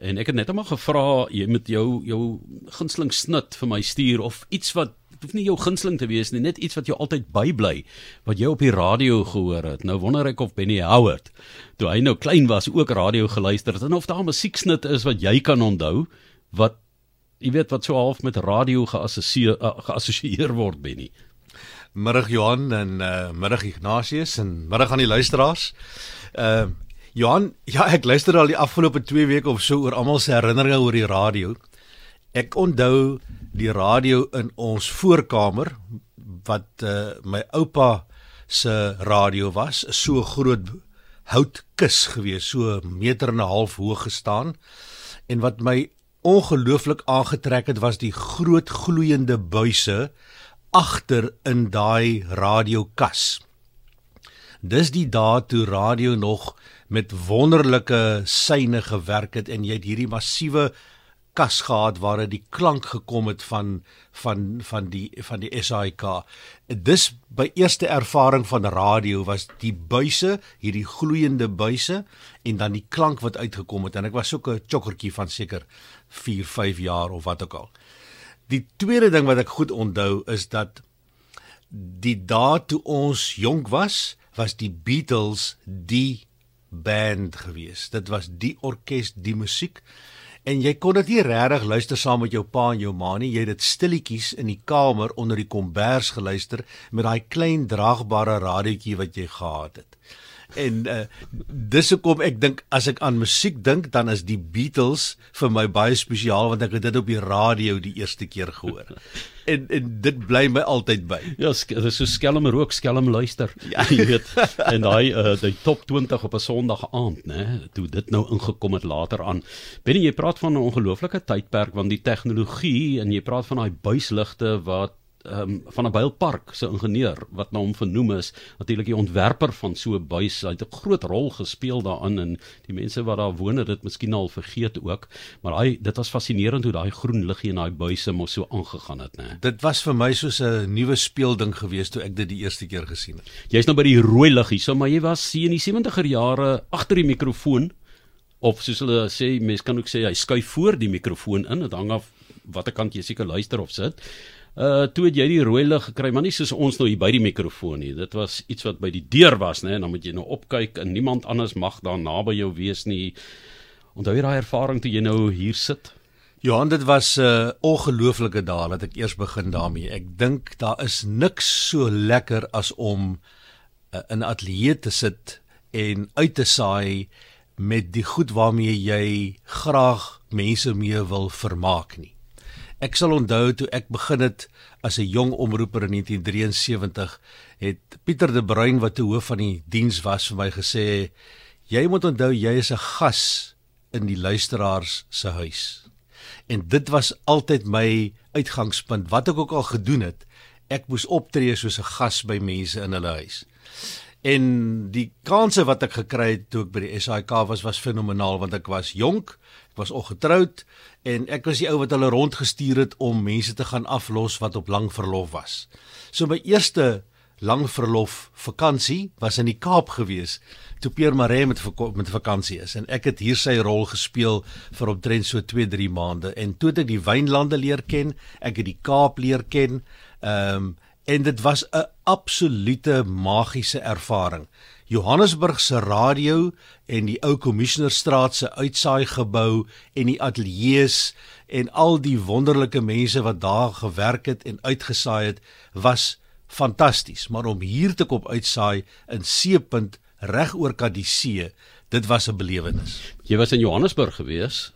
En ek het net eendag gevra jy moet jou jou gunsteling snit vir my stuur of iets wat hoef nie jou gunsteling te wees nie, net iets wat jou altyd bybly wat jy op die radio gehoor het. Nou wonder ek of Benny Howard toe hy nou klein was ook radio geluister het en of daar 'n musieksnit is wat jy kan onthou wat jy weet wat so half met radio geassosieer uh, geassosieer word Benny. Middag Johan en uh, middag Ignatius en middag aan die luisteraars. Uh Johan, ja ek luister al die afgelope 2 weke of so oor almal se herinneringe oor die radio. Ek onthou die radio in ons voorkamer wat uh, my oupa se radio was, so groot houtkus gewees, so meter en 'n half hoog gestaan. En wat my ongelooflik aangetrek het was die groot gloeiende buise agter in daai radiokas. Dis die dae toe radio nog met wonderlike syne gewerk het en jy het hierdie massiewe kas gehad waar dit die klank gekom het van van van die van die SAK. Dis by eerste ervaring van radio was die buise, hierdie gloeiende buise en dan die klank wat uitgekom het en ek was so 'n chokkertjie van seker 4, 5 jaar of wat ook al. Die tweede ding wat ek goed onthou is dat die dae toe ons jonk was, was die Beatles die band gewees. Dit was die orkes, die musiek. En jy kon dit nie regtig luister saam met jou pa en jou ma nie. Jy het dit stilletjies in die kamer onder die kombers geluister met daai klein draagbare radiootjie wat jy gehad het. En uh, dis hoekom ek dink as ek aan musiek dink, dan is die Beatles vir my baie spesiaal want ek het dit op die radio die eerste keer gehoor en en dit bly my altyd by. Ja, dit is so skelm rook, skelm luister. Ja, jy weet. En daai uh, die top 20 op 'n Sondag aand, né? Toe dit nou ingekom het later aan. Binne jy praat van 'n ongelooflike tydperk want die tegnologie en jy praat van daai buisligte wat um, van 'n Bylpark se ingenieur wat na hom vernoem is, natuurlik die ontwerper van so 'n buis, hy het 'n groot rol gespeel daarin en die mense wat daar woon het dit miskien al vergeet ook, maar hy dit was fascinerend hoe daai groen liggie in daai buise mos so aangegaan het, né? Dit was vir my soos 'n nuwe speelding gewees toe ek dit die eerste keer gesien het. Jy's nou by die rooi liggie, so maar jy was sien in die 70er jare agter die mikrofoon of soos hulle sê, mense kan ook sê hy skuif voor die mikrofoon in, dit hang af watter kant jy seker luister of sit. Uh toe het jy die rooi lig gekry, maar nie soos ons nou hier by die mikrofoon nie. Dit was iets wat by die deur was, né? En dan moet jy nou opkyk en niemand anders mag daar naby jou wees nie. Onthou jy daai ervaring toe jy nou hier sit? Johan, dit was 'n uh, ongelooflike dag dat ek eers begin daarmee. Ek dink daar is niks so lekker as om uh, in 'n ateljee te sit en uit te saai met die goed waarmee jy graag mense mee wil vermaak nie. Ek sal onthou toe ek begin het as 'n jong omroeper in 1973, het Pieter de Bruin wat te hoof van die diens was vir my gesê: "Jy moet onthou jy is 'n gas in die luisteraars se huis." En dit was altyd my uitgangspunt. Wat ek ook al gedoen het, ek moes optree soos 'n gas by mense in hulle huis. En die kanse wat ek gekry het toe ek by die SAK was was fenomenaal want ek was jonk, ek was ongetroud en ek was die ou wat hulle rondgestuur het om mense te gaan aflos wat op lang verlof was. So my eerste lang verlof vakansie was in die Kaap gewees toe Pierre Maree met met vakansie is en ek het hier sy rol gespeel vir omtrent so 2-3 maande en toe het ek die wynlande leer ken, ek het die Kaap leer ken. Ehm um, en dit was 'n absolute magiese ervaring. Johannesburg se radio en die ou Commissionerstraat se uitsaai gebou en die ateljee's en al die wonderlike mense wat daar gewerk het en uitgesaai het was fantasties. Maar om hier te kom uitsaai in Seepunt reg oor Kadisee dit was 'n belewenis. Jy was in Johannesburg gewees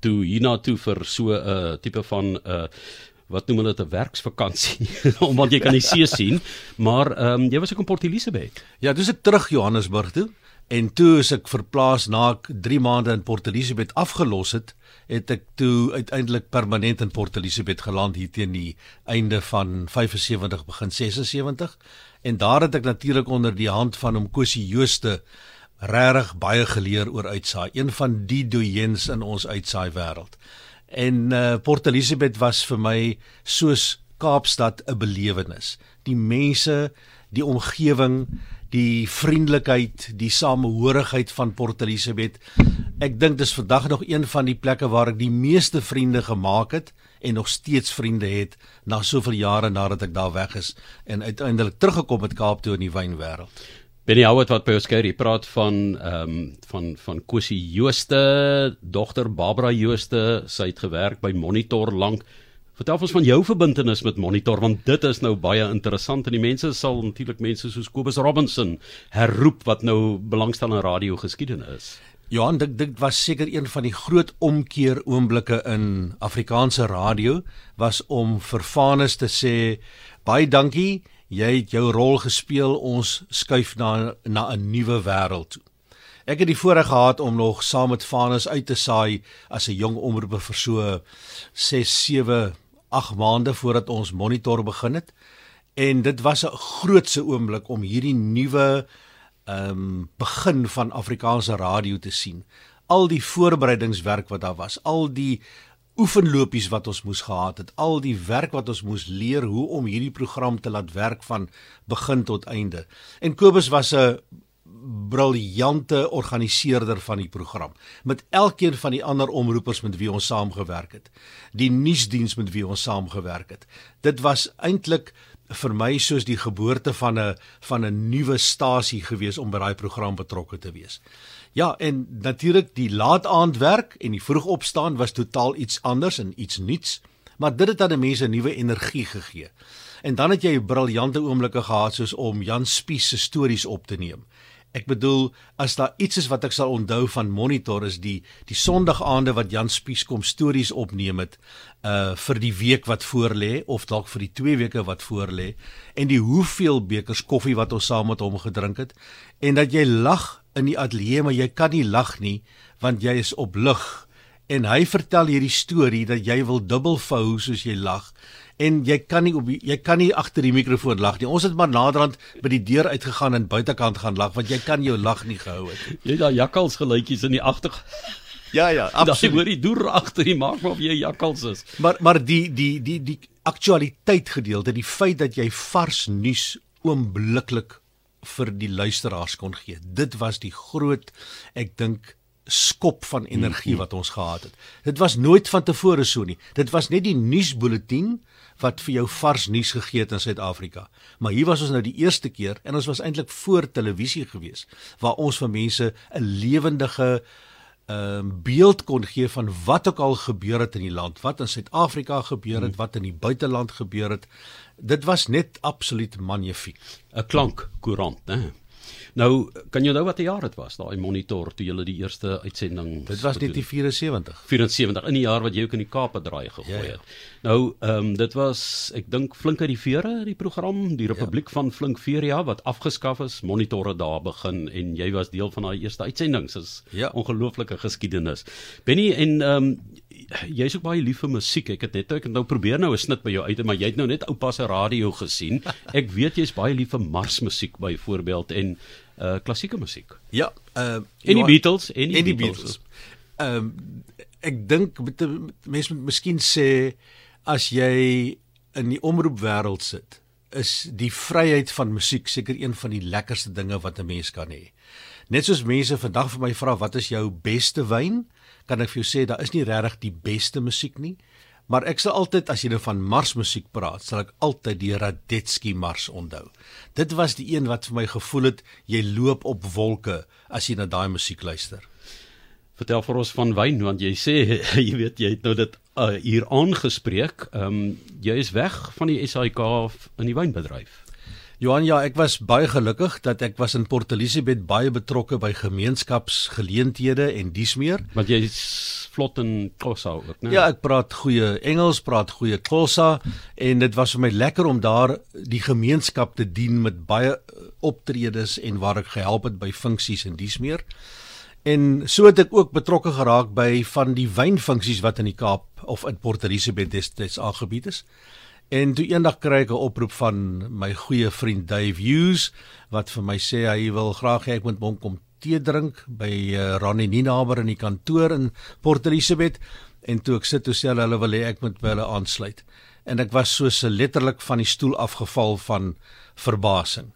toe hiernatoe vir so 'n uh, tipe van 'n uh, wat noem hulle dit 'n werksvakansie? Omdat jy kan die see sien. Maar ehm um, jy was ook in Port Elizabeth. Ja dis ek terug Johannesburg toe. En toe is ek verplaas na ek 3 maande in Port Elizabeth afgelos het het ek toe uiteindelik permanent in Port Elizabeth geland hier teen die einde van 75 begin 76 en daar het ek natuurlik onder die hand van Omkosi Jooste regtig baie geleer oor uitsaai. Een van die doyens in ons uitsaai wêreld En uh, Port Elizabeth was vir my soos Kaapstad 'n belewenis. Die mense, die omgewing, die vriendelikheid, die samehorigheid van Port Elizabeth. Ek dink dis vandag nog een van die plekke waar ek die meeste vriende gemaak het en nog steeds vriende het na soveel jare nadat ek daar weg is en uiteindelik teruggekom het Kaap toe in die wynwêreld. Benny Howard wat by ons kuier, hy praat van ehm um, van van Kosie Jooste, dogter Barbara Jooste, sy het gewerk by Monitor lank. Vertel ons van jou verbintenis met Monitor want dit is nou baie interessant en die mense sal natuurlik mense soos Kobus Robinson herroep wat nou belangstel in radio geskiedenis. Johan dit dit was seker een van die groot omkeer oomblikke in Afrikaanse radio was om vir Vanus te sê baie dankie jy het jou rol gespeel ons skuif na na 'n nuwe wêreld toe. Ek het die voorreg gehad om nog saam met Vanus uit te saai as 'n jong omroeper vir so 6 7 8 maande voordat ons monitor begin het en dit was 'n grootse oomblik om hierdie nuwe ehm um, begin van Afrikaanse radio te sien. Al die voorbereidingswerk wat daar was, al die oefenlopies wat ons moes gehad het, al die werk wat ons moes leer hoe om hierdie program te laat werk van begin tot einde. En Kobus was 'n briljante organiseerder van die program met elkeen van die ander omroepers met wie ons saamgewerk het. Die nuusdiens met wie ons saamgewerk het. Dit was eintlik vir my soos die geboorte van 'n van 'n nuwe stasie gewees om by daai program betrokke te wees. Ja, en natuurlik die laataandwerk en die vroegopstaan was totaal iets anders en iets nuuts, maar dit het aan die mense nuwe energie gegee. En dan het jy briljante oomblikke gehad soos om Jan Spies se stories op te neem. Ek bedoel, as daar iets is wat ek sal onthou van Monitor is die die Sondagaande wat Jan Spies kom stories opneem het uh vir die week wat voorlê of dalk vir die 2 weke wat voorlê en die hoeveel bekers koffie wat ons saam met hom gedrink het en dat jy lag in die ateljee maar jy kan nie lag nie want jy is op lig en hy vertel hierdie storie dat jy wil dubbel vou soos jy lag en jy kan nie op jy kan nie agter die mikrofoon lag nie. Ons het maar naderhand by die deur uitgegaan en buitekant gaan lag want jy kan jou lag nie gehou het. Jy daai jakkals geluitjies in die agter Ja ja, absoluut. Daai hoor die deur agter die maak of jy jakkals is. Maar maar die die die die aktualiteit gedeelte, die feit dat jy vars nuus oombliklik vir die luisteraars kon gee. Dit was die groot ek dink skop van energie wat ons gehad het. Dit was nooit van tevore so nie. Dit was net die nuusbulletin wat vir jou vars nuus gegee het in Suid-Afrika. Maar hier was ons nou die eerste keer en ons was eintlik voor televisie gewees waar ons vir mense 'n lewendige ehm uh, beeld kon gee van wat ook al gebeur het in die land, wat in Suid-Afrika gebeur het, hmm. wat in die buiteland gebeur het. Dit was net absoluut magnifiek. 'n Klankkoerant, né? Nou, kan jy nou wat die jaar dit was, daai monitor toe jy die eerste uitsending Dit was 1974. 74 in die jaar wat jy ook in die Kaap draai gegooi ja, ja. het. Nou, ehm um, dit was ek dink Flink uit die vere, die program, die Republiek ja. van Flink Feria wat afgeskaf is, monitore daar begin en jy was deel van daai eerste uitsendings. Dis ja. ongelooflike geskiedenis. Benny en ehm um, jy's ook baie lief vir musiek. Ek het net ek het nou probeer nou 'n snit by jou uit, maar jy het nou net oupa se radio gesien. Ek weet jy's baie lief vir marsmusiek byvoorbeeld en uh klassieke musiek. Ja, uh en die Beatles en die, en die Beatles. Ehm um, ek dink mense moet miskien sê as jy in die omroepwêreld sit, is die vryheid van musiek seker een van die lekkerste dinge wat 'n mens kan hê. Net soos mense vandag vir my vra wat is jou beste wyn? Kan ek vir jou sê daar is nie regtig die beste musiek nie, maar ek sal altyd as jy nou van marsmusiek praat, sal ek altyd die Radetzky mars onthou. Dit was die een wat vir my gevoel het jy loop op wolke as jy na daai musiek luister. Vertel vir ons van wyn want jy sê jy weet jy het nou dit uh, hier aangespreek. Ehm um, jy is weg van die SAIK in die wynbedryf. Johan, ja, ek was baie gelukkig dat ek was in Port Elizabeth baie betrokke by gemeenskapsgeleenthede en dies meer. Want jy is vlot in Xhosa ook, né? Ja, ek praat goeie Engels, praat goeie Xhosa en dit was vir my lekker om daar die gemeenskap te dien met baie optredes en waar ek gehelp het by funksies en dies meer. En so het ek ook betrokke geraak by van die wynfunksies wat in die Kaap of in Port Elizabeth destyds aangebied is. En toe eendag kry ek 'n oproep van my goeie vriend Dave Hughes wat vir my sê hy wil graag hê ek moet hom kom tee drink by uh, Ronnie Ninaber in die kantoor in Port Elizabeth en toe ek sit toe sê hulle hulle wil hê ek moet by hulle aansluit. En ek was so se letterlik van die stoel afgeval van verbasing.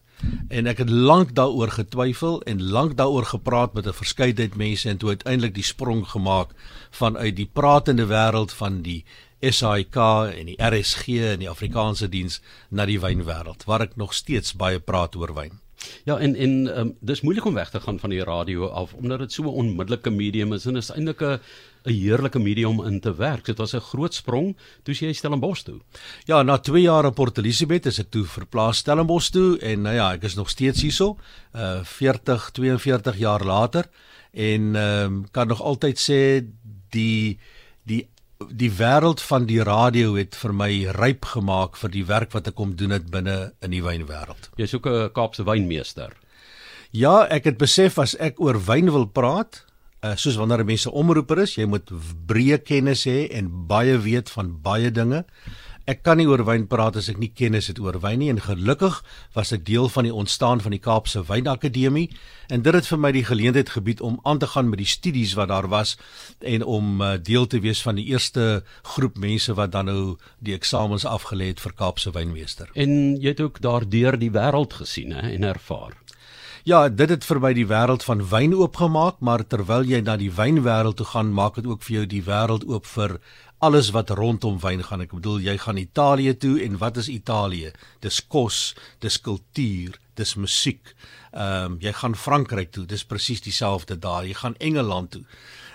En ek het lank daaroor getwyfel en lank daaroor gepraat met 'n verskeidenheid mense en toe uiteindelik die sprong gemaak vanuit die pratende wêreld van die SAIK en die RSG en die Afrikaanse diens na die wynwêreld waar ek nog steeds baie praat oor wyn. Ja, en en um, dis moeilik om weg te gaan van die radio af omdat dit so 'n onmiddellike medium is en is eintlik 'n 'n heerlike medium in te werk. Dit was 'n groot sprong toe jy Stellenbosch toe. Ja, na 2 jaar in Port Elizabeth is ek toe verplaas Stellenbosch toe en nou ja, ek is nog steeds hierso, uh 40, 42 jaar later en ehm um, kan nog altyd sê die die die wêreld van die radio het vir my ryp gemaak vir die werk wat ek kom doen het binne in die wynwêreld. Jy's ook 'n Kaapse wynmeester. Ja, ek het besef as ek oor wyn wil praat, uh, soos wanneer mense omroeper is, jy moet breë kennis hê en baie weet van baie dinge. Ek kan nie oor wyn praat as ek nie kennis het oor wyn nie en gelukkig was ek deel van die ontstaan van die Kaapse Wynakademie en dit het vir my die geleentheid gebied om aan te gaan met die studies wat daar was en om uh, deel te wees van die eerste groep mense wat dan nou die eksamens afgelê het vir Kaapse Wynmeester. En jy het ook daardeur die wêreld gesien hè en ervaar. Ja, dit het vir my die wêreld van wyn oopgemaak, maar terwyl jy na die wynwêreld toe gaan, maak dit ook vir jou die wêreld oop vir alles wat rondom wyn gaan. Ek bedoel jy gaan Italië toe en wat is Italië? Dis kos, dis kultuur, dis musiek. Ehm um, jy gaan Frankryk toe, dis presies dieselfde daar. Jy gaan Engeland toe.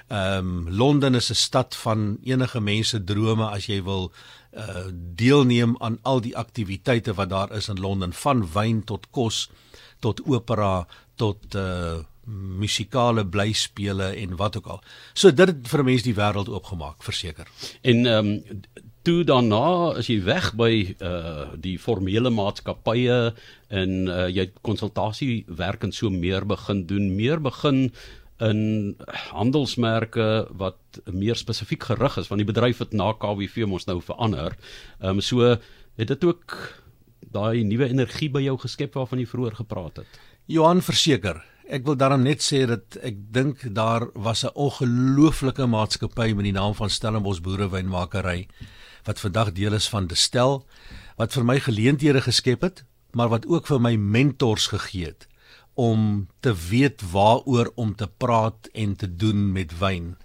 Ehm um, Londen is 'n stad van enige mense drome as jy wil uh deelneem aan al die aktiwiteite wat daar is in Londen van wyn tot kos tot opera tot uh musikale blyspele en wat ook al. So dit het vir mense die wêreld oopgemaak, verseker. En ehm um, toe daarna as jy weg by uh die formele maatskappye en uh, jy konsultasiewerk en so meer begin doen, meer begin in handelsmerke wat meer spesifiek gerig is want die bedryf het na KWV mos nou verander. Ehm um, so het dit ook daai nuwe energie by jou geskep waarvan jy vroeër gepraat het. Johan verseker, ek wil daarom net sê dat ek dink daar was 'n ongelooflike maatskappy met die naam van Stellenbosch Boerewynmakery wat vandag deel is van Destel wat vir my geleenthede geskep het, maar wat ook vir my mentors gegee het om te weet waaroor om te praat en te doen met wyn.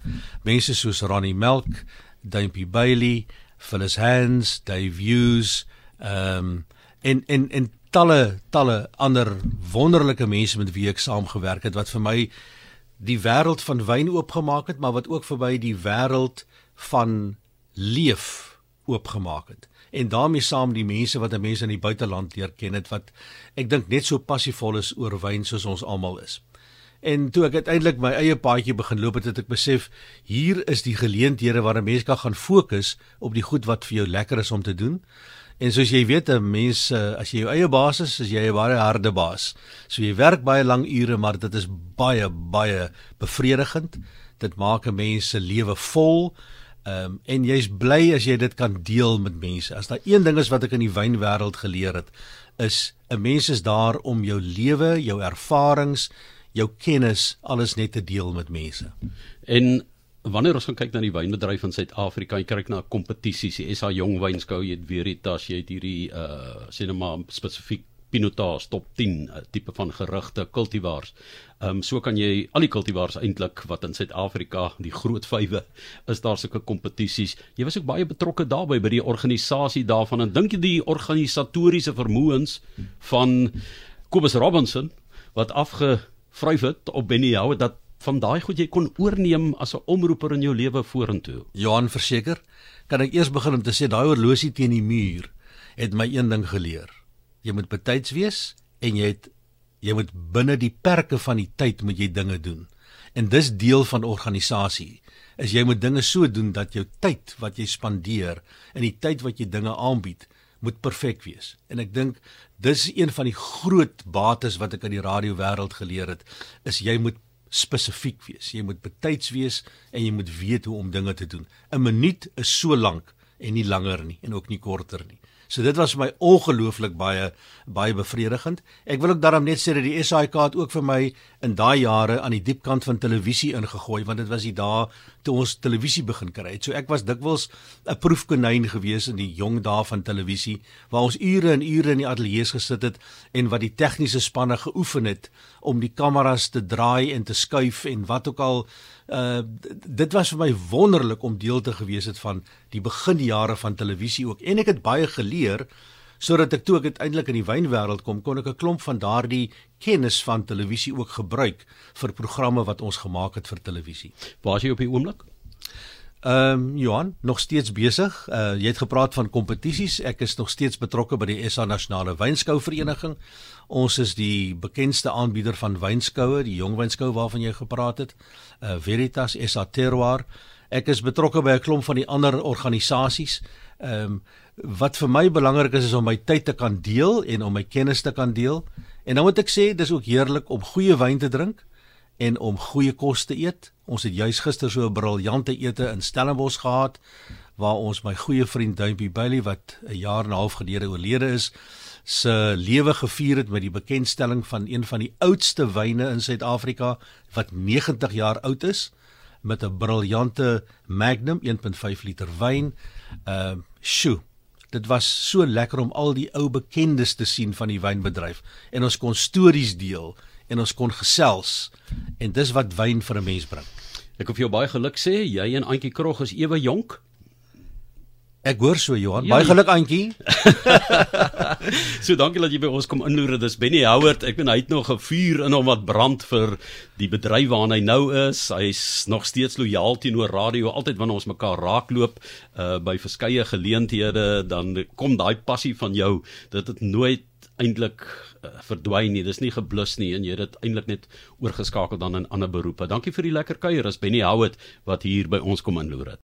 Mense soos Ronnie Melk, Dumpy Bailey, Phyllis Hands, Dave Hughes, ehm um, en en en talle talle ander wonderlike mense met wie ek saamgewerk het wat vir my die wêreld van wyn oopgemaak het, maar wat ook vir my die wêreld van leef oopgemaak het. En daarmee saam die mense wat mense in die buiteland leer ken het wat ek dink net so passievol is oor wyn soos ons almal is. En toe ek uiteindelik my eie paadjie begin loop het, het ek besef hier is die geleenthede waar 'n mens kan gaan fokus op die goed wat vir jou lekker is om te doen. En soos jy weet, 'n mens as jy jou eie baas is, is jy 'n baie harde baas. So jy werk baie lang ure, maar dit is baie baie bevredigend. Dit maak 'n mens se lewe vol. Ehm um, en jy's bly as jy dit kan deel met mense. As daar een ding is wat ek in die wynwêreld geleer het, is 'n mens is daar om jou lewe, jou ervarings, jou kennis alles net te deel met mense. En wanneer ons kyk na die wynbedryf in Suid-Afrika, jy kyk na kompetisies, die SA Jong Wynskou, jy het Veritas, jy het hierdie uh sê net maar spesifiek Pinotage top 10 uh, tipe van gerigte kultivars. Ehm um, so kan jy al die kultivars eintlik wat in Suid-Afrika die groot vywe is daar sulke kompetisies. Jy was ook baie betrokke daarbey by die organisasie daarvan en dink jy die organisatoriese vermoëns van Kobus Robinson wat afgevryf het op Benny Howe dat van daai goed jy kon oorneem as 'n omroeper in jou lewe vorentoe? Johan verseker, kan ek eers begin om te sê daai horlosie teen die muur het my een ding geleer. Jy moet betyds wees en jy het jy moet binne die perke van die tyd moet jy dinge doen. En dis deel van organisasie. Is jy moet dinge so doen dat jou tyd wat jy spandeer en die tyd wat jy dinge aanbied moet perfek wees. En ek dink dis een van die groot bates wat ek in die radio wêreld geleer het, is jy moet spesifiek wees. Jy moet betyds wees en jy moet weet hoe om dinge te doen. 'n Minuut is so lank en nie langer nie en ook nie korter nie. So dit was vir my ongelooflik baie baie bevredigend. Ek wil ook daarom net sê dat die SAIK het ook vir my in daai jare aan die diep kant van televisie ingegooi want dit was die dae toe ons televisie begin kry het. So ek was dikwels 'n proefkonyn gewees in die jong dae van televisie waar ons ure en ure in die ateljee gesit het en wat die tegniese spanne geoefen het om die kameras te draai en te skuif en wat ook al uh dit was vir my wonderlik om deel te gewees het van die beginjare van televisie ook en ek het baie geleer sodat ek toe ek uiteindelik in die wynwêreld kom kon ek 'n klomp van daardie kennis van televisie ook gebruik vir programme wat ons gemaak het vir televisie. Waar is jy op die oomblik? Ehm um, Johan, nog steeds besig. Uh jy het gepraat van kompetisies. Ek is nog steeds betrokke by die SA Nasionale Wynskou Vereniging. Ons is die bekendste aanbieder van wynskoue, die jong wynskou waarvan jy gepraat het. Uh Veritas SA Terroir. Ek is betrokke by 'n klomp van die ander organisasies. Ehm um, wat vir my belangrik is is om my tyd te kan deel en om my kennis te kan deel. En dan moet ek sê dis ook heerlik om goeie wyn te drink en om goeie kos te eet. Ons het juis gister so 'n briljante ete in Stellenbosch gehad waar ons my goeie vriend Duimpie Bailey wat 'n jaar en 'n half gelede oorlede is, se lewe gevier het met die bekendstelling van een van die oudste wyne in Suid-Afrika wat 90 jaar oud is met 'n briljante Magnum 1.5 liter wyn. Ehm uh, sjoe. Dit was so lekker om al die ou bekendes te sien van die wynbedryf en ons kon stories deel en ons kon gesels en dis wat wyn vir 'n mens bring. Ek hoef jou baie geluk sê, jy en Antjie Krog is ewe jonk. Ek hoor so Johan, ja, baie geluk Antjie. so dankie dat jy by ons kom inloer. Dis Benny Howard. Ek weet hy het nog 'n vuur in hom wat brand vir die bedryf waarna hy nou is. Hy's nog steeds lojaal teenoor radio. Altyd wanneer ons mekaar raakloop uh by verskeie geleenthede, dan kom daai passie van jou. Dit het nooit eintlik uh, verdwyn nie. Dis nie geblus nie en jy het dit eintlik net oorgeskakel dan in ander beroepe. Dankie vir die lekker kuier. Dis Benny Howard wat hier by ons kom inloer het.